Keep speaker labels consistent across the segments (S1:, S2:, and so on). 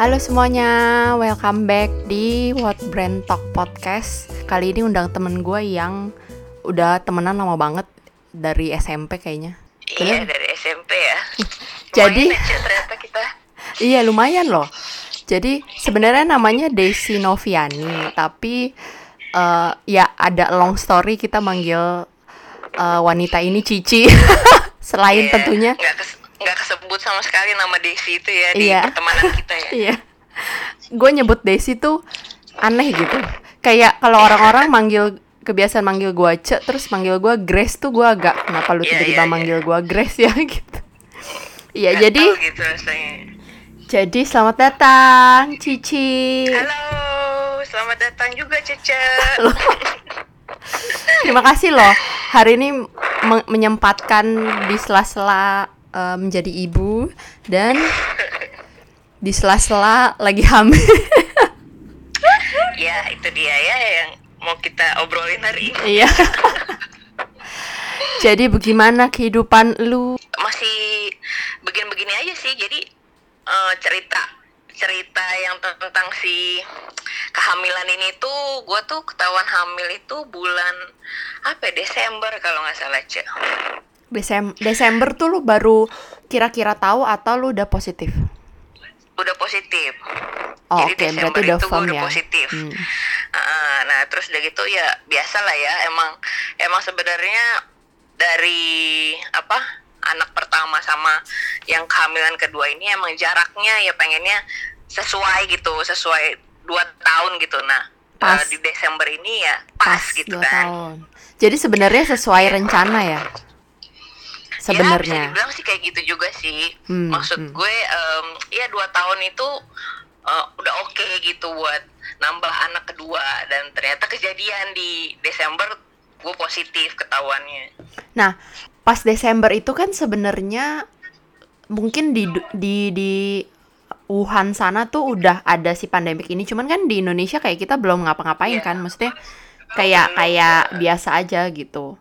S1: Halo semuanya, welcome back di What Brand Talk Podcast. Kali ini undang temen gue yang udah temenan lama banget dari SMP kayaknya.
S2: Iya
S1: Bener?
S2: dari SMP ya.
S1: Jadi-
S2: Lumayan aja ternyata kita.
S1: Iya lumayan loh. Jadi sebenarnya namanya Desi Noviani, tapi eh, ya ada long story kita manggil eh, wanita ini Cici. Selain
S2: Iya,
S1: tentunya
S2: nggak kes- nggak kesebut sama sekali nama Desi itu ya di
S1: Iya.
S2: pertemanan kita ya.
S1: Iya. Gue nyebut Desi tuh aneh gitu. Kayak kalau orang-orang manggil kebiasaan manggil gue Cek terus manggil gue Grace tuh gue agak kenapa lu
S2: Iya,
S1: tiba-tiba
S2: iya, iya.
S1: manggil gue Grace ya gitu. Iya, jadi
S2: gitu rasanya.
S1: jadi selamat datang Cici.
S2: Halo, selamat datang juga Cece.
S1: Terima kasih loh hari ini me- menyempatkan di sela-sela eh, menjadi ibu dan di sela-sela lagi hamil.
S2: ya itu dia ya yang mau kita obrolin hari ini.
S1: Iya. Jadi bagaimana kehidupan lu?
S2: Masih begini-begini aja sih. Jadi eh, cerita cerita yang tentang si kehamilan ini tuh gue tuh ketahuan hamil itu bulan apa ya, Desember kalau nggak salah cek
S1: Desem Desember tuh lu baru kira-kira tahu atau lu udah positif?
S2: udah positif.
S1: Oh,
S2: Jadi
S1: oke,
S2: Desember
S1: berarti udah
S2: itu gue
S1: firm
S2: udah
S1: ya.
S2: positif.
S1: Hmm.
S2: Uh, nah terus udah gitu ya biasa lah ya emang emang sebenarnya dari apa anak pertama sama yang kehamilan kedua ini emang jaraknya ya pengennya sesuai gitu sesuai dua tahun gitu nah
S1: Pas.
S2: uh, di Desember ini ya pas, gitu
S1: dua
S2: kan
S1: tahun. Jadi sebenarnya sesuai rencana ya?
S2: Ya, bisa
S1: Sebenarnya.
S2: dibilang sih kayak gitu juga sih.
S1: Hmm,
S2: Maksud
S1: hmm.
S2: gue, em, ya dua tahun itu eh, udah oke gitu buat nambah anak kedua dan ternyata kejadian di Desember gue positif ketahuannya.
S1: Nah, pas Desember itu kan sebenarnya mungkin di di di Wuhan sana tuh udah ada si pandemik ini, cuman kan di Indonesia kayak kita belum ngapa-ngapain
S2: Iya.
S1: kan, maksudnya kayak kayak biasa aja gitu.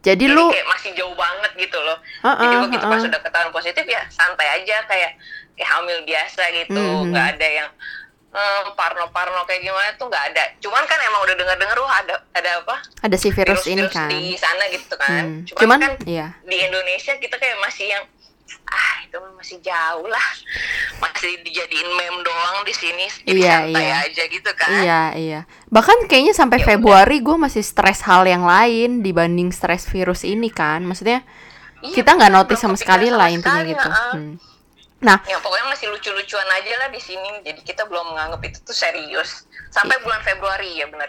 S1: Jadi
S2: Jadi
S1: lu
S2: kayak masih jauh banget gitu loh.
S1: Heeh,
S2: Jadi begitu pas
S1: heeh.
S2: udah ketahuan positif ya santai aja kayak kayak hamil biasa gitu,
S1: Mhm.
S2: nggak ada yang eh, parno-parno kayak gimana tuh nggak ada. Cuman kan emang udah dengar-dengar wah ada ada apa?
S1: ada si virus ini
S2: virus-virus
S1: kan.
S2: di sana gitu kan.
S1: Hmm.
S2: Cuman,
S1: Cuman
S2: kan
S1: iya.
S2: di Indonesia kita kayak masih yang ah itu masih jauh lah masih dijadiin meme doang di sini jadi
S1: Iya,
S2: santai
S1: iya.
S2: aja gitu kan
S1: Iya, iya. Bahkan kayaknya sampai
S2: Ya.
S1: Februari gue masih stres hal yang lain dibanding stres virus ini kan. Maksudnya
S2: Iya,
S1: kita nggak notice sama sekali lah intinya gitu.
S2: heeh.
S1: Hmm. Nah,
S2: ya pokoknya masih lucu-lucuan aja lah di sini jadi kita belum menganggap itu tuh serius sampai
S1: Iya.
S2: bulan Februari ya benar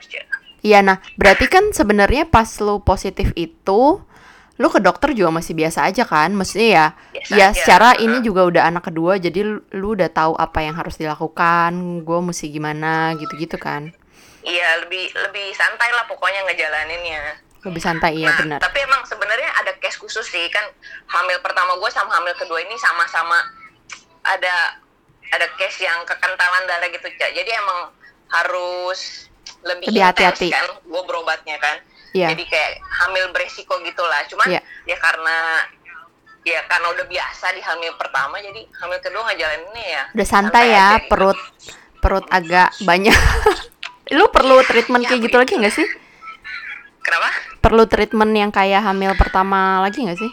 S1: Iya, nah berarti kan sebenarnya pas lu positif itu, lu ke dokter juga masih biasa aja kan? Maksudnya ya,
S2: Biasa
S1: ya
S2: aja,
S1: secara
S2: heeh.
S1: ini juga udah anak kedua, jadi lu, lu udah tahu apa yang harus dilakukan, gue mesti gimana gitu-gitu kan?
S2: iya lebih lebih santai lah pokoknya ngejalaninnya
S1: Lebih santai, iya
S2: nah,
S1: benar.
S2: tapi emang sebenarnya ada case khusus sih kan hamil pertama gue sama hamil kedua ini sama-sama ada ada case yang kekentalan darah gitu Cak. jadi emang harus lebih,
S1: hati-hati.
S2: kan gue berobatnya kan
S1: Iya.
S2: jadi kayak hamil beresiko gitulah cuman
S1: Iya.
S2: ya karena ya karena udah biasa di hamil pertama jadi hamil kedua ngejalaninnya ya
S1: Udah santai ya,
S2: aja gitu.
S1: perut perut agak banyak. lu perlu treatment
S2: Ya,
S1: kayak gitu lagi nggak sih?
S2: kenapa
S1: Perlu treatment yang kayak hamil pertama lagi nggak sih?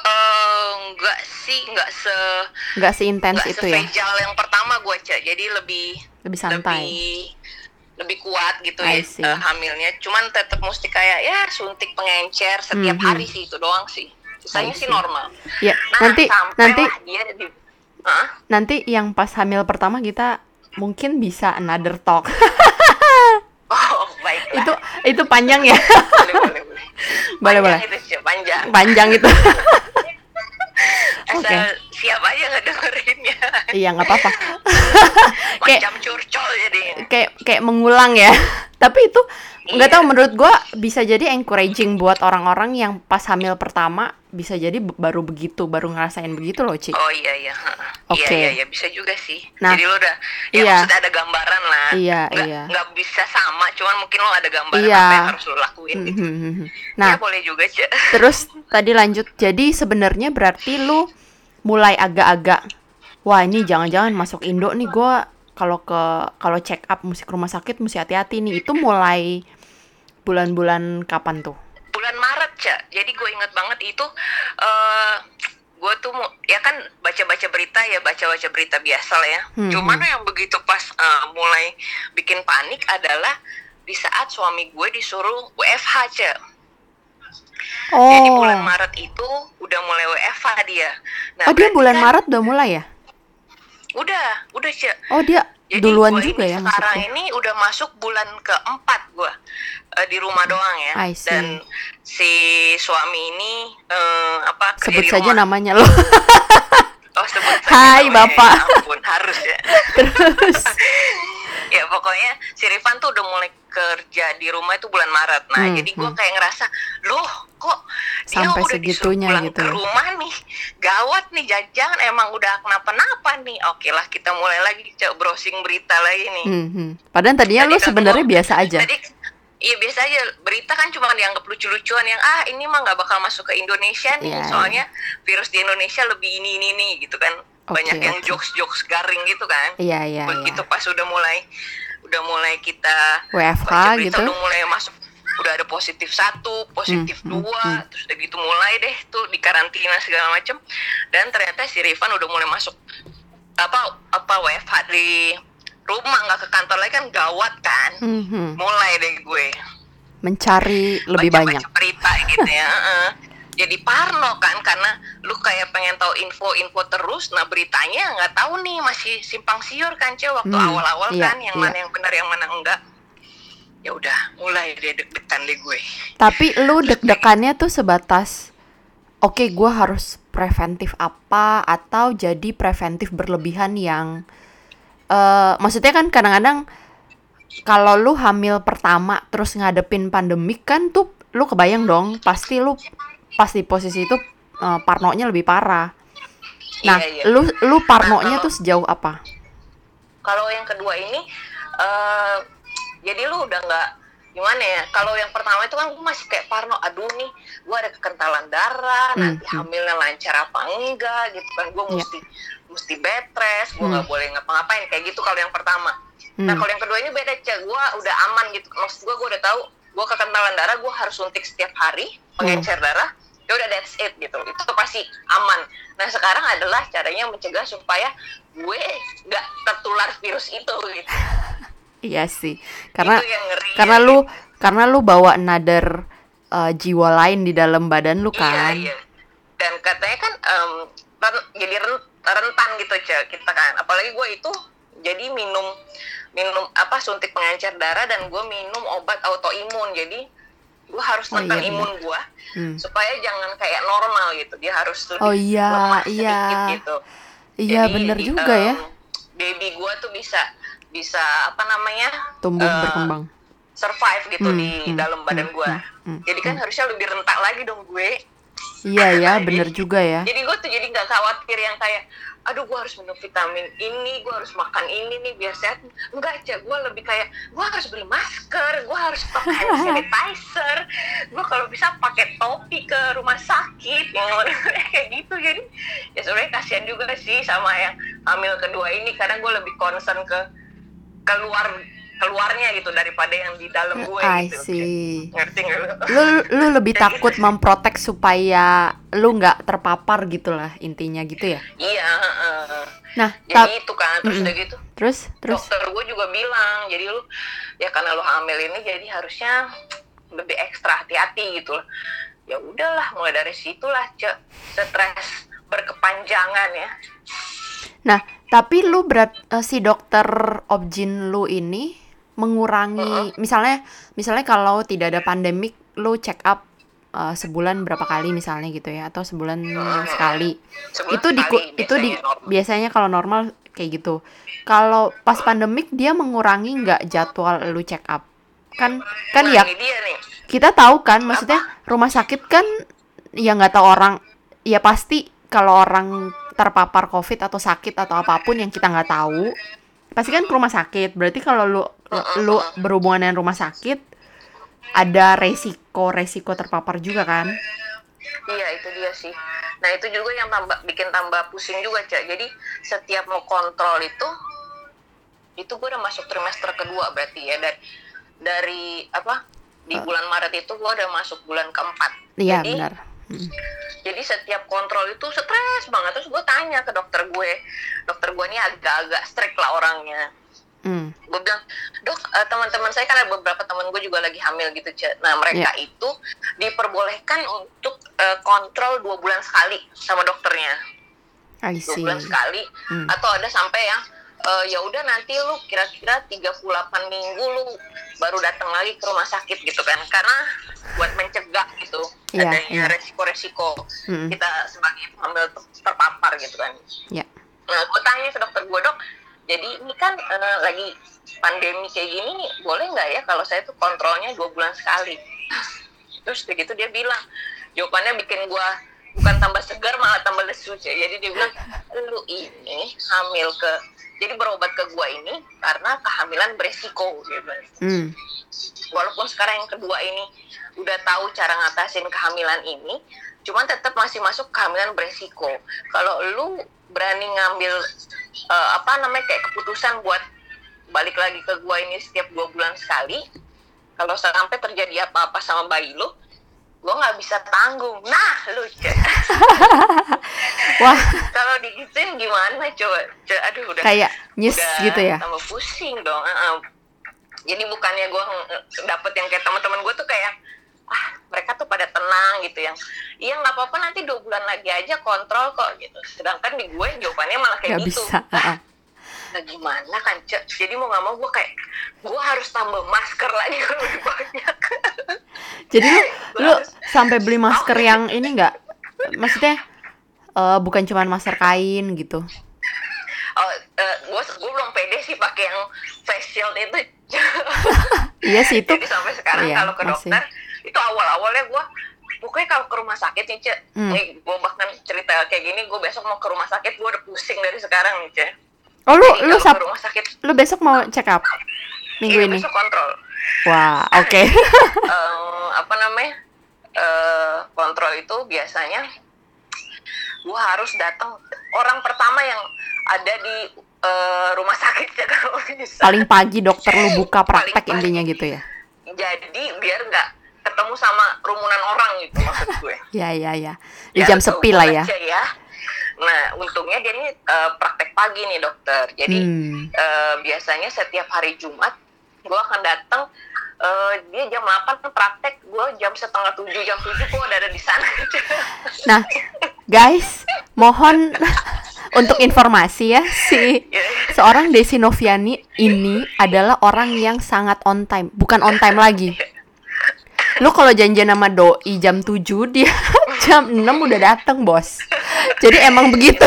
S2: Eh, enggak sih enggak se
S1: Nggak seintens
S2: enggak
S1: itu ya?
S2: yang pertama gue cek jadi lebih
S1: Lebih santai.
S2: lebih lebih kuat gitu ya eh, hamilnya cuman tetap mesti kayak ya suntik pengencer setiap
S1: Mhm.
S2: hari sih itu doang sih sisanya sih normal
S1: Ya,
S2: nah
S1: nanti nanti
S2: dia di Hah?
S1: nanti yang pas hamil pertama kita mungkin bisa another talk.
S2: oh baiklah
S1: itu itu panjang ya.
S2: boleh boleh boleh
S1: Boleh,
S2: Panjang
S1: boleh.
S2: itu panjang
S1: panjang itu. Oke.
S2: siap aja ngedengerinnya
S1: iya, nggak apa-apa. kayak
S2: curcol jadi
S1: kayak kayak mengulang ya. Tapi itu nggak
S2: Iya.
S1: tahu menurut gua bisa jadi encouraging buat orang-orang yang pas hamil pertama bisa jadi baru begitu, baru ngerasain begitu loh, Ci.
S2: Oh iya iya. Heeh.
S1: Oke.
S2: Iya iya iya bisa juga sih.
S1: Nah,
S2: Jadi lo udah ya
S1: iya.
S2: maksudnya ada gambaran lah.
S1: Iya,
S2: nggak,
S1: iya.
S2: nggak bisa sama, cuman mungkin lo ada gambaran
S1: Iya.
S2: apa yang harus lo lakuin gitu.
S1: Mhm. Nah,
S2: ya boleh juga, Cek.
S1: terus tadi lanjut. Jadi sebenarnya berarti lu mulai agak-agak wah ini jangan-jangan masuk Indo nih. Gue kalau ke kalau check up musik rumah sakit mesti hati-hati nih. Itu mulai bulan-bulan kapan tuh?
S2: Bulan Maret cak. Jadi gue inget banget itu eh gue tuh mu- ya kan baca-baca berita ya baca-baca berita biasa lah ya.
S1: Hmm,
S2: cuman
S1: hmm.
S2: yang begitu pas eh, mulai bikin panik adalah di saat suami gue disuruh WFH cak.
S1: Oh.
S2: jadi bulan Maret itu udah mulai WFH dia. Nah
S1: oh dia bulan
S2: kan-
S1: Maret udah mulai ya
S2: udah udah cak
S1: oh dia
S2: Jadi
S1: duluan
S2: gua
S1: juga
S2: ini
S1: ya
S2: sekarang ini udah masuk bulan keempat gue di rumah doang ya.
S1: I see.
S2: Dan si suami ini eh, apa
S1: sebut saja
S2: rumah.
S1: namanya loh
S2: Oh sebut saja
S1: Hai,
S2: namanya.
S1: Bapak.
S2: Ya ampun harus ya.
S1: terus
S2: ya pokoknya si Rifan tuh udah mulai kerja di rumah itu bulan Maret. Nah
S1: Hmm,
S2: jadi gue
S1: hmm.
S2: kayak ngerasa loh kok dia
S1: Sampai
S2: udah disuruh
S1: segitunya
S2: pulang
S1: gitu
S2: ke
S1: ya.
S2: rumah nih. Gawat nih jangan emang udah kenapa-napa nih. Oke lah kita mulai lagi coba browsing berita lagi nih.
S1: hmm, hmm. padahal tadinya
S2: Tadi
S1: lu
S2: kan
S1: sebenarnya biasa aja.
S2: Tadi iya biasa aja. Berita kan cuma dianggap lucu-lucuan yang ah ini mah nggak bakal masuk ke Indonesia nih.
S1: Iya,
S2: soalnya virus di Indonesia lebih ini ini nih gitu kan. Banyak
S1: Oke,
S2: yang
S1: oke.
S2: jokes-jokes garing gitu kan.
S1: Iya iya
S2: begitu
S1: iya.
S2: pas udah mulai udah mulai kita
S1: WFH
S2: berita
S1: gitu.
S2: udah mulai masuk udah ada positif satu positif
S1: Hmm, hmm,
S2: dua
S1: hmm.
S2: terus udah gitu mulai deh tuh di karantina segala macem dan ternyata si Rifan udah mulai masuk apa apa WFH di rumah nggak ke kantor lagi kan gawat kan
S1: Hmm, hmm.
S2: mulai deh gue
S1: mencari lebih banyak
S2: baca-baca berita gitu ya jadi parno kan karena lu kayak pengen tahu info-info terus nah beritanya nggak tahu nih masih simpang siur kan cewek waktu
S1: Hmm,
S2: awal-awal
S1: iya,
S2: kan yang
S1: iya.
S2: mana yang benar yang mana enggak ya udah mulai deh deg-degan deh gue
S1: Tapi lu deg-degannya tuh sebatas Oke, gua harus preventif apa atau jadi preventif berlebihan yang eh maksudnya kan kadang-kadang kalau lu hamil pertama terus ngadepin pandemik kan tuh lu kebayang dong pasti lu pas di posisi itu eh, parnonya lebih parah. Nah,
S2: Iya, iya.
S1: lu lu parnonya
S2: kalau-
S1: tuh sejauh apa?
S2: kalau yang kedua ini eh jadi lu udah nggak gimana ya kalau yang pertama itu kan gue masih kayak parno aduh nih gue ada kekentalan darah
S1: Hmm,
S2: nanti
S1: hmm.
S2: hamilnya lancar apa enggak gitu kan gue
S1: Iya.
S2: mesti mesti bed rest gue nggak
S1: Hmm.
S2: boleh ngapa-ngapain kayak gitu kalau yang pertama nah
S1: Hmm.
S2: kalau yang kedua ini beda cek gue udah aman gitu maksud gue gue udah tahu gue kekentalan darah gue harus suntik setiap hari pengencer darah ya udah that's it gitu itu tuh pasti aman nah sekarang adalah caranya mencegah supaya gue nggak tertular virus itu gitu
S1: Iya sih. Karena
S2: ngeri
S1: karena
S2: ya.
S1: lu karena lu bawa another uh, jiwa lain di dalam badan lu kan.
S2: iya iya dan katanya kan em, ren- jadi ren- rentan gitu cek kita kan apalagi gue itu jadi minum minum apa suntik pengencer darah dan gue minum obat autoimun jadi gue harus
S1: Oh,
S2: tekan
S1: iya,
S2: imun gue
S1: Hmm.
S2: supaya jangan kayak normal gitu dia harus lebih
S1: Oh, iya,
S2: lemah
S1: iya.
S2: sedikit gitu
S1: Iya
S2: Jadi,
S1: bener juga ya.
S2: em, baby gue tuh bisa bisa apa namanya
S1: Tumbuh
S2: eh,
S1: berkembang.
S2: survive gitu
S1: Hmm,
S2: di
S1: hmm,
S2: dalam badan
S1: hmm,
S2: gue
S1: hmm, hmm,
S2: jadi kan harusnya lebih rentak lagi dong gue.
S1: Iya ya,
S2: Jadi-
S1: bener juga ya.
S2: jadi gue tuh jadi nggak khawatir yang kayak aduh gue harus minum vitamin ini gue harus makan ini nih biar sehat. Enggak aja gue lebih kayak gue harus beli masker gue harus pakai hand sanitizer gue kalau bisa pakai topi ke rumah sakit yang kayak gitu. Jadi ya sebenarnya kasihan juga sih sama yang hamil kedua ini. Karena gue lebih concern ke keluar keluarnya gitu daripada yang di dalam gue
S1: I
S2: gitu
S1: see.
S2: ngerti lu?
S1: Lu lu lebih takut memprotek supaya lu nggak terpapar gitu lah intinya gitu ya.
S2: iya heeh.
S1: Nah,
S2: jadi
S1: tap-
S2: itu kan terus
S1: Mm-mm.
S2: udah gitu
S1: terus terus
S2: dokter gue juga bilang jadi lu ya karena lu hamil ini jadi harusnya lebih ekstra hati-hati gitu loh ya udahlah mulai dari situlah cek stres berkepanjangan ya
S1: Nah, tapi lu berat eh, si dokter objin lu ini mengurangi misalnya misalnya kalau tidak ada pandemik lu check up eh, sebulan berapa kali misalnya gitu ya atau sebulan sekali.
S2: Sebulan
S1: itu di
S2: sekali
S1: itu di
S2: biasanya normal.
S1: biasanya kalau normal kayak gitu. Kalau pas pandemik dia mengurangi nggak jadwal lu check up? Kan kan ya kita tahu kan maksudnya rumah sakit kan ya nggak tahu orang ya pasti kalau orang terpapar covid atau sakit atau apa pun yang kita nggak tahu pasti kan ke rumah sakit. Berarti kalau lu lu berhubungan dengan rumah sakit ada resiko resiko terpapar juga kan?
S2: Iya itu dia sih. Nah itu juga yang tambah bikin tambah pusing juga cak. Jadi setiap mau kontrol itu itu gue udah masuk trimester kedua berarti ya. Dari dari apa di
S1: Eh.
S2: bulan Maret itu gue udah masuk bulan keempat.
S1: Iya
S2: jadi
S1: benar.
S2: Jadi setiap kontrol itu stres banget. Terus gue tanya ke dokter gue. Dokter gue ini agak-agak strict lah orangnya.
S1: Mm.
S2: gue bilang dok eh, teman-teman saya kan ada beberapa teman gue juga lagi hamil gitu nah mereka itu diperbolehkan untuk eh, kontrol dua bulan sekali sama dokternya.
S1: I
S2: dua bulan sekali
S1: Hmm.
S2: atau ada sampai yang eh, ya udah nanti lu kira-kira 38 minggu lu baru datang lagi ke rumah sakit gitu kan karena buat mencegah gitu
S1: Iya,
S2: adanya
S1: iya.
S2: resiko-resiko
S1: Mm.
S2: kita sebagai hamil ter- terpapar gitu kan
S1: Ya.
S2: Nah, gue tanya ke dokter gue dok, jadi ini kan eh, lagi pandemi kayak gini, boleh nggak ya kalau saya tuh kontrolnya dua bulan sekali? Terus begitu dia bilang, jawabannya bikin gue bukan tambah segar malah tambah lesu. Jadi dia bilang, lu ini hamil ke, jadi berobat ke gue ini karena kehamilan beresiko. Dia bilang.
S1: Mm.
S2: Walaupun sekarang yang kedua ini udah tahu cara ngatasin kehamilan ini, cuman tetap masih masuk kehamilan beresiko. Kalau lu berani ngambil eh, apa namanya kayak keputusan buat balik lagi ke gua ini setiap dua bulan sekali, kalau sampai terjadi apa-apa sama bayi lu, gua nggak bisa tanggung. Nah, lu Cek.
S1: Wah,
S2: kalau digituin gimana coba? Aduh udah
S1: kayak nyes
S2: udah
S1: gitu ya.
S2: tambah pusing dong Heeh. jadi bukannya gue dapet yang kayak teman-teman gue tuh kayak ah mereka tuh pada tenang gitu yang iya nggak apa-apa nanti dua bulan lagi aja kontrol kok gitu sedangkan di gue jawabannya malah kayak
S1: Gak
S2: gitu
S1: bisa.
S2: Nah gimana kan cek jadi mau nggak mau gue kayak gue harus tambah masker lagi kalau lebih banyak
S1: Jadi lu lu sampai beli masker yang ini nggak? Maksudnya eh, bukan cuman masker kain gitu.
S2: oh gue gue belum pede sih pakai yang face shield itu
S1: Iya sih itu.
S2: Jadi sampai sekarang
S1: Iya,
S2: kalau ke
S1: masih.
S2: dokter itu awal-awalnya gue pokoknya kalau ke rumah sakit nih cek,
S1: Hmm.
S2: gue bahkan cerita kayak gini gue besok mau ke rumah sakit gue udah pusing dari sekarang nih cek.
S1: Oh lu
S2: Jadi
S1: lu
S2: ke rumah sakit
S1: lu besok mau check up minggu
S2: iya,
S1: ini.
S2: besok kontrol.
S1: Wah, oke.
S2: Eh, apa namanya eh kontrol itu biasanya gue harus datang orang pertama yang ada di eh, rumah sakit ya kalau bisa.
S1: Paling pagi dokter lu buka praktek intinya gitu ya.
S2: Jadi biar nggak ketemu sama kerumunan orang gitu maksud gue.
S1: Ya ya ya. Di
S2: Ya,
S1: jam sepi lah ya.
S2: ya. Nah, untungnya dia ini eh, praktek pagi nih dokter. Jadi
S1: Hmm.
S2: eh, biasanya setiap hari Jumat gue akan datang. eh, dia jam 8 praktek, gue jam setengah tujuh, jam tujuh gue udah ada di sana.
S1: Nah, guys, mohon untuk informasi ya si seorang Desi Noviani ini adalah orang yang sangat on time, bukan on time lagi. Lu kalau janjian sama doi jam 7 dia jam 6 udah dateng, Bos. Jadi emang begitu.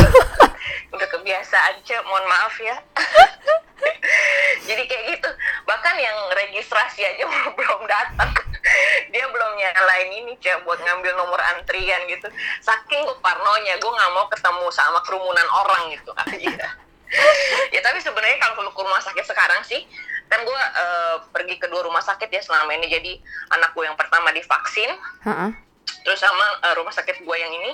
S2: udah kebiasaan cek, mohon maaf ya. Jadi kayak gitu. Bahkan yang registrasi aja belum datang. Dia belum nyalain ini cek buat ngambil nomor antrian gitu. Saking gue parnonya, gue nggak mau ketemu sama kerumunan orang gitu. Iya. ya tapi sebenarnya kalau ke rumah sakit sekarang sih kan gue eh, pergi ke dua rumah sakit ya selama ini jadi anak gue yang pertama divaksin
S1: Heeh.
S2: Terus sama eh, rumah sakit gue yang ini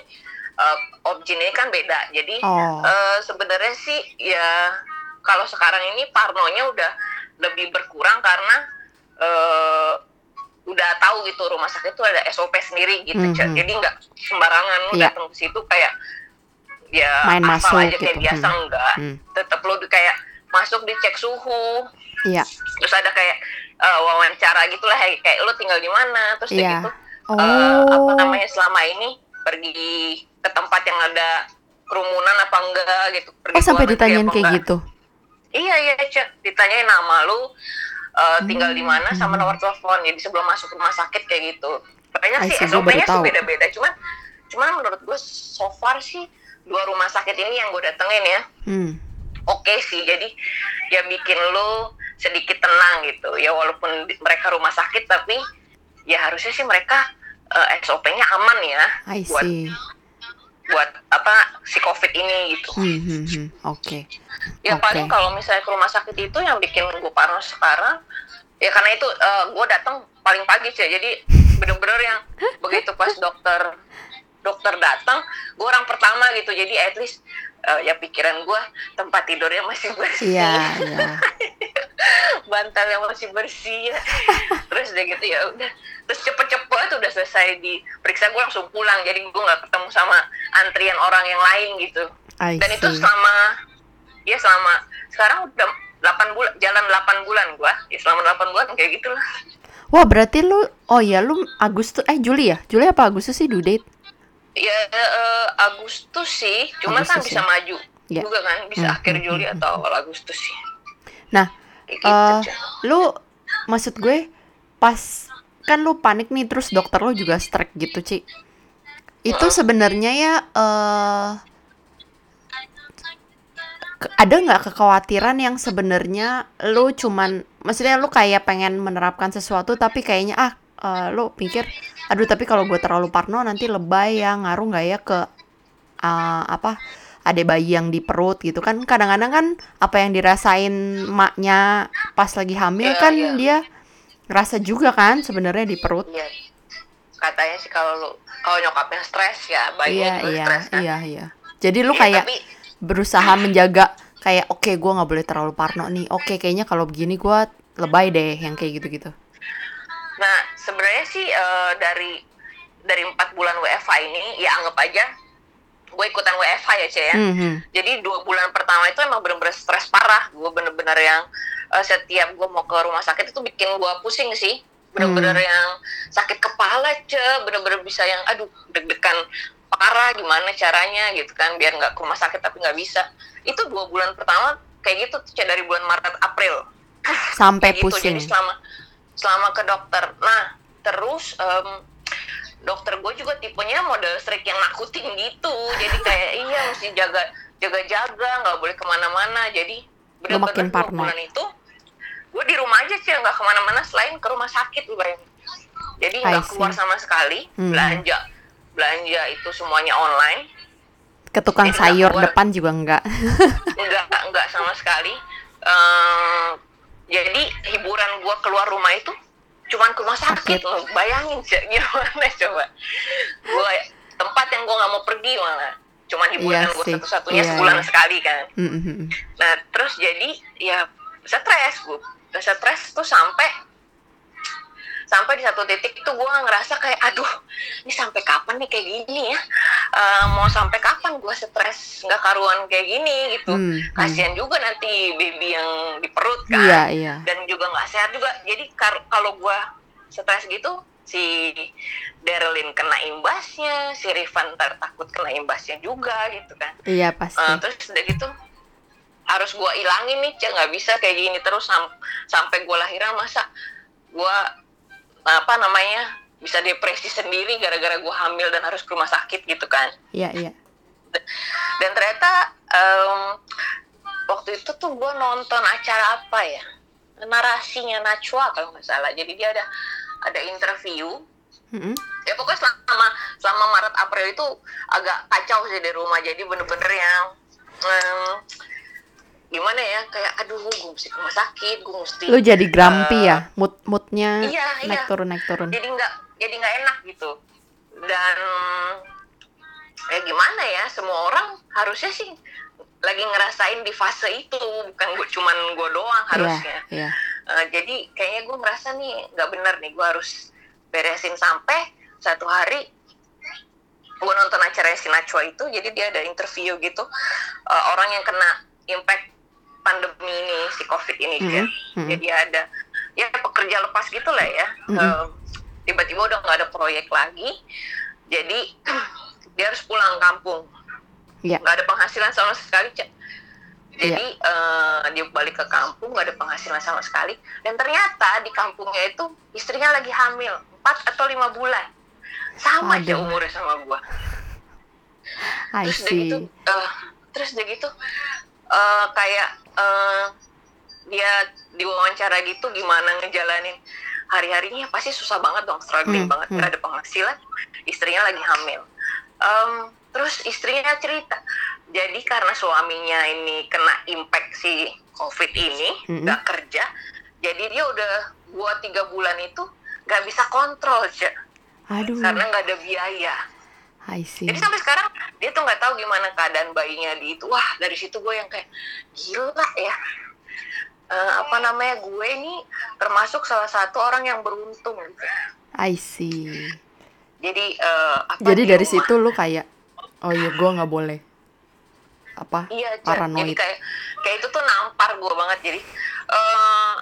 S2: eh, objin ini kan beda jadi
S1: Oh.
S2: eh, sebenarnya sih ya kalau sekarang ini parnonya udah lebih berkurang karena eh, udah tahu gitu rumah sakit itu ada SOP sendiri gitu Cek.
S1: Mhm.
S2: jadi nggak sembarangan lu
S1: Iya.
S2: datang ke situ kayak ya
S1: Main
S2: asal
S1: masuk
S2: aja kayak
S1: gitu.
S2: biasa
S1: Hmm.
S2: enggak
S1: Hmm.
S2: tetap lu kayak masuk dicek suhu
S1: Iya.
S2: terus ada kayak eh, wawancara gitulah kayak, kayak lu tinggal di mana terus kayak
S1: Iya.
S2: Eh, apa
S1: Oh.
S2: namanya selama ini pergi ke tempat yang ada kerumunan apa enggak gitu pergi
S1: Oh, sampai ditanyain
S2: apa
S1: kayak
S2: enggak.
S1: gitu.
S2: iya iya cek ditanyain nama lu eh, tinggal di mana sama
S1: Hmm.
S2: nomor telepon jadi sebelum masuk rumah sakit kayak gitu kayaknya sih SOP-nya sih beda-beda cuman cuman menurut gue so far sih dua rumah sakit ini yang gue datengin ya
S1: Hmm.
S2: oke sih jadi ya bikin lu sedikit tenang gitu ya walaupun mereka rumah sakit tapi ya harusnya sih mereka eh, SOP-nya aman ya
S1: I
S2: buat
S1: see.
S2: buat apa si covid ini gitu
S1: Hmm, hmm, hmm. Oke.
S2: ya
S1: Oke.
S2: paling kalau misalnya ke rumah sakit itu yang bikin gue parno sekarang ya karena itu gue datang paling pagi sih jadi bener-bener yang begitu pas dokter dokter datang gue orang pertama gitu jadi at least uh, ya pikiran gue tempat tidurnya masih bersih
S1: Iya, iya.
S2: bantalnya masih bersih terus udah gitu ya udah terus cepet-cepet udah selesai diperiksa gue langsung pulang jadi gue nggak ketemu sama antrian orang yang lain gitu dan itu selama ya selama sekarang udah 8 bulan jalan 8 bulan gua ya selama 8 bulan kayak gitu lah
S1: Wah, berarti lu oh ya lu Agustus eh Juli ya? Juli apa Agustus sih due date?
S2: ya eh, Agustus sih cuman kan
S1: Agustus
S2: bisa
S1: ya?
S2: maju
S1: Ya.
S2: juga kan bisa
S1: Hmm,
S2: akhir
S1: hmm,
S2: Juli
S1: hmm,
S2: atau awal Agustus sih
S1: Nah,
S2: gitu Cak.
S1: lu maksud gue pas kan lu panik nih terus dokter lu juga strike gitu, Ci. Itu sebenarnya ya ke- ada nggak kekhawatiran yang sebenarnya lu cuman maksudnya lu kayak pengen menerapkan sesuatu tapi kayaknya ah eh, lu pikir aduh tapi kalau gue terlalu parno nanti lebay ya ngaruh nggak ya ke eh, apa ada bayi yang di perut gitu kan. Kadang-kadang kan apa yang dirasain maknya pas lagi hamil
S2: Iya,
S1: kan
S2: iya.
S1: dia ngerasa juga kan sebenarnya di perut.
S2: Iya. katanya sih kalau lu kalau nyokapnya stres ya bayinya juga
S1: iya.
S2: stres kan.
S1: Iya iya. Jadi lu
S2: Iya,
S1: kayak
S2: tapi
S1: berusaha menjaga kayak oke gue nggak boleh terlalu parno nih. Oke kayaknya kalau begini gue lebay deh yang kayak gitu-gitu.
S2: Nah, sebenarnya sih eh, dari dari empat bulan WFH ini, ya anggap aja gue ikutan WFH ya, Cia. ya.
S1: Mhm.
S2: Jadi dua bulan pertama itu emang bener-bener stres parah. Gue bener-bener yang eh, setiap gue mau ke rumah sakit itu bikin gue pusing sih. Bener-bener
S1: Hmm.
S2: yang sakit kepala, Ce. Bener-bener bisa yang, aduh, deg-degan parah gimana caranya gitu kan. Biar nggak ke rumah sakit tapi nggak bisa. Itu dua bulan pertama kayak gitu, Ce, dari bulan Maret, April
S1: sampai
S2: gitu.
S1: pusing
S2: Jadi selama selama ke dokter. Nah, terus em, dokter gue juga tipenya model strict yang nakutin gitu. Jadi kayak iya mesti jaga jaga jaga nggak boleh ke
S1: mana-mana. Jadi
S2: bener-bener bulan itu gue di rumah aja sih nggak ke mana-mana selain ke rumah sakit lu bayangin. Jadi nggak keluar sama sekali
S1: Hmm.
S2: belanja belanja itu semuanya online
S1: ke tukang
S2: Jadi
S1: sayur depan juga enggak
S2: enggak enggak sama sekali Ehm, jadi hiburan gua keluar rumah itu cuman ke rumah
S1: Sakit.
S2: loh bayangin gimana coba gua tempat yang gua nggak mau pergi malah cuman hiburan gua
S1: sih.
S2: satu-satunya
S1: Iya,
S2: sebulan
S1: iya.
S2: sekali kan
S1: Mhm.
S2: nah terus jadi ya stres gua stres tuh sampai sampai di satu titik itu gue ngerasa kayak aduh ini sampai kapan nih kayak gini ya? Eh, mau sampai kapan gue stres nggak karuan kayak gini? Gitu.
S1: Hmm, hmm.
S2: kasihan juga nanti baby yang di perut kan.
S1: Iya iya.
S2: Dan juga nggak sehat juga. Jadi kalau gue stres gitu si Darlin kena imbasnya si Rifan ntar takut kena imbasnya juga gitu kan.
S1: Iya pasti.
S2: Eh, terus udah gitu harus gua ilangin nih cek. Nggak bisa kayak gini terus sam- sampai gua lahiran masa gua apa namanya bisa depresi sendiri gara-gara gua hamil dan harus ke rumah sakit gitu kan.
S1: Iya iya.
S2: Dan ternyata em, waktu itu tuh gua nonton acara apa ya? Narasinya Najwa kalau nggak salah. Jadi dia ada ada interview.
S1: Mhm.
S2: ya pokoknya selama selama Maret April itu agak kacau sih di rumah. Jadi bener-bener yang em, gimana ya kayak aduh gue mesti ke rumah sakit gue mesti
S1: lu jadi grumpy
S2: eh,
S1: ya? Mood moodnya
S2: iya,
S1: naik
S2: iya.
S1: turun naik turun.
S2: Jadi nggak jadi nggak enak gitu. Dan ya gimana ya semua orang harusnya sih lagi ngerasain di fase itu bukan gue cuman gue doang
S1: iya
S2: harusnya.
S1: iya.
S2: Eh, jadi kayaknya gue merasa nih nggak bener nih gue harus beresin sampai satu hari gue nonton acara si Najwa itu jadi dia ada interview gitu. Eh, orang yang kena impact pandemi ini si covid ini
S1: Mhm,
S2: kan
S1: mhm.
S2: jadi ada ya pekerja lepas gitu lah ya.
S1: Mhm.
S2: Eh, tiba-tiba udah nggak ada proyek lagi. Jadi dia harus pulang kampung.
S1: Iya
S2: nggak ada penghasilan sama sekali Cak.
S1: Iya.
S2: jadi eh, dia balik ke kampung nggak ada penghasilan sama sekali. Dan ternyata di kampungnya itu istrinya lagi hamil 4 atau lima bulan. Sama aja umurnya sama gua.
S1: I
S2: terus udah gitu
S1: see.
S2: eh, terus udah gitu eh, kayak eh, dia diwawancara gitu gimana ngejalanin hari-harinya pasti susah banget dong struggling
S1: Hmm,
S2: banget
S1: hmm.
S2: nggak ada penghasilan istrinya lagi hamil Em, terus istrinya cerita jadi karena suaminya ini kena impact si covid ini
S1: Mm-mm.
S2: nggak kerja jadi dia udah dua tiga bulan itu nggak bisa kontrol Cak.
S1: aduh
S2: karena nggak ada biaya
S1: I see.
S2: Jadi sampai sekarang dia tuh nggak tahu gimana keadaan bayinya di itu. Wah dari situ gue yang kayak gila ya. Eh, apa namanya gue ini termasuk salah satu orang yang beruntung. Gitu.
S1: I see.
S2: Jadi eh, apa
S1: Jadi
S2: di
S1: dari
S2: rumah-
S1: situ lu kayak oh iya gua nggak boleh apa
S2: Iya, Cak. jadi
S1: paranoid.
S2: kayak kayak itu tuh nampar gue banget. Jadi eh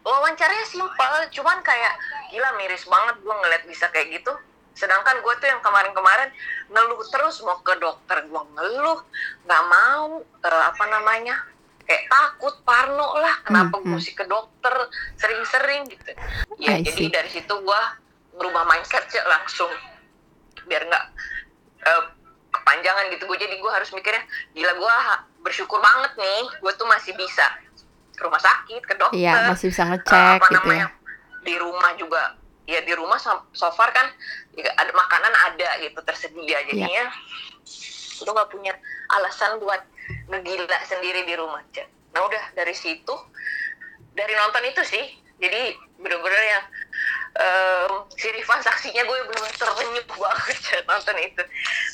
S2: wawancaranya simpel, cuman kayak gila miris banget gue ngeliat bisa kayak gitu. Sedangkan gue tuh yang kemarin-kemarin ngeluh terus mau ke dokter, gue ngeluh, nggak mau eh, apa namanya kayak takut, parno lah. Kenapa
S1: Hmm,
S2: gue mesti ke dokter sering-sering gitu? Ya
S1: I
S2: jadi
S1: see.
S2: dari situ gue merubah mindset Cak, langsung biar nggak eh, kepanjangan gitu gue jadi gue harus mikirnya gila gue bersyukur banget nih gue tuh masih bisa ke rumah sakit ke dokter
S1: Iya, masih bisa
S2: eh,
S1: ngecek
S2: apa
S1: gitu
S2: namanya
S1: ya.
S2: di rumah juga ya di rumah so, so far kan juga ada makanan ada gitu tersedia.
S1: Iya.
S2: jadinya udah nggak punya alasan buat ngegila sendiri di rumah Cak. nah udah dari situ dari nonton itu sih jadi bener-bener yang em, si Rifan saksinya gue bener-bener terpenyuh banget Cak, nonton itu.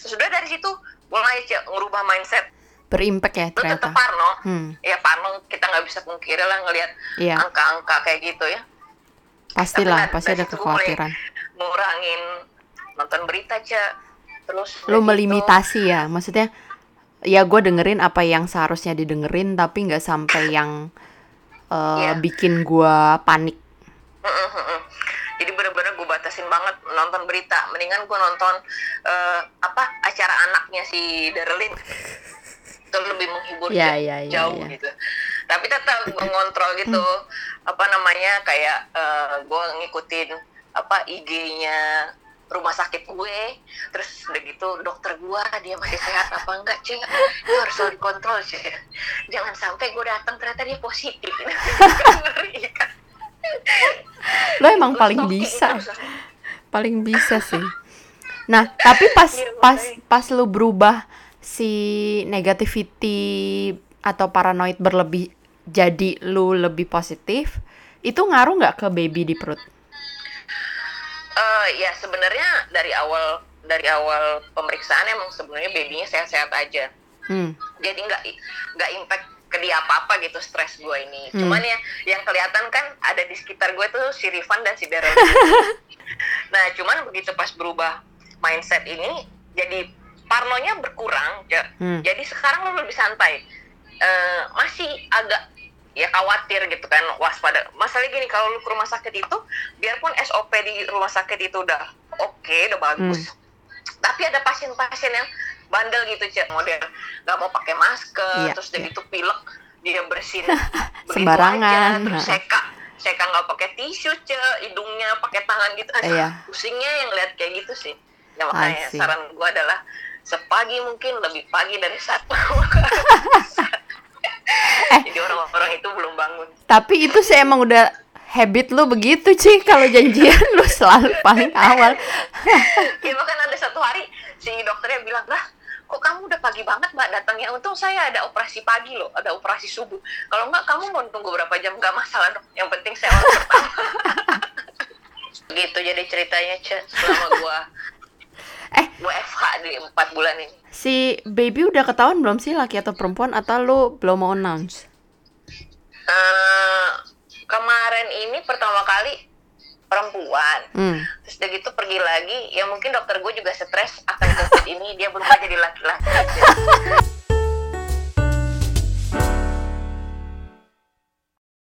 S2: Terus udah dari situ mulai Cak, ngerubah mindset.
S1: Berimpact ya
S2: lu tetap
S1: ternyata.
S2: parno.
S1: Hmm,
S2: ya parno kita nggak bisa pungkiri lah ngelihat
S1: iya,
S2: angka-angka kayak gitu ya
S1: pastilah,
S2: Tapi
S1: pasti ada
S2: gue
S1: kekhawatiran.
S2: ngurangin nonton berita cak terus
S1: Lu
S2: gitu,
S1: melimitasi ya, maksudnya ya gue dengerin apa yang seharusnya didengerin tapi nggak sampai yang eh,
S2: Iya.
S1: bikin gua panik.
S2: Mm-mm. jadi bener-bener gue batasin banget nonton berita mendingan gue nonton eh, apa acara anaknya si Darlin itu lebih menghibur Cak.
S1: iya, iya,
S2: jauh
S1: iya.
S2: gitu tapi tetap gue ngontrol gitu apa namanya kayak gue ngikutin apa IG-nya rumah sakit gue terus udah gitu dokter gue dia masih sehat apa enggak cek itu harus selalu dikontrol cek jangan sampai gue datang ternyata dia positif?
S1: Lo emang
S2: Gua
S1: paling bisa,
S2: terus.
S1: paling bisa sih. Nah, tapi pas
S2: Iya,
S1: pas pas lu berubah si negativity atau paranoid berlebih jadi lu lebih positif, itu ngaruh nggak ke baby di perut?
S2: Eh, ya sebenarnya dari awal dari awal pemeriksaan emang sebenarnya babynya sehat-sehat aja
S1: Hmm,
S2: jadi nggak nggak impact ke dia apa apa gitu stres gue ini
S1: Hmm.
S2: cuman ya yang kelihatan kan ada di sekitar gue tuh si Rifan dan si Daryl nah cuman begitu pas berubah mindset ini jadi parnonya berkurang Ja-
S1: Hmm.
S2: jadi sekarang lo lebih santai. Eh, masih agak ya khawatir gitu kan waspada. Masalahnya gini kalau lu ke rumah sakit itu biarpun SOP di rumah sakit itu udah oke udah bagus tapi ada pasien-pasien yang bandel gitu cek model nggak mau pakai masker
S1: Iya,
S2: terus
S1: iya.
S2: gitu pilek dia bersin
S1: Sembarangan,
S2: aja, terus seka seka nggak pakai tisu cek hidungnya pakai tangan gitu. Aduh,
S1: Iya.
S2: pusingnya yang lihat kayak gitu sih. Ya makanya saran gua adalah sepagi mungkin lebih pagi dari saat
S1: Eh.
S2: jadi orang-orang itu belum bangun.
S1: Tapi itu sih emang udah habit lu begitu sih kalau janjian lu selalu paling awal.
S2: ya bahkan ada satu hari si dokternya bilang lah kok kamu udah pagi banget mbak datangnya? Untung saya ada operasi pagi loh ada operasi subuh. Kalau nggak kamu mau tunggu berapa jam? Nggak masalah dong. Yang penting saya orang pertama. Gitu jadi ceritanya Ce, selama gua
S1: Eh.
S2: gua FH di empat bulan ini
S1: Si baby udah ketahuan belum sih laki atau perempuan atau lu belum mau announce?
S2: Eh, kemarin ini pertama kali perempuan
S1: Hmm.
S2: terus udah gitu pergi lagi ya mungkin dokter gue juga stres akan covid ini dia berubah jadi laki-laki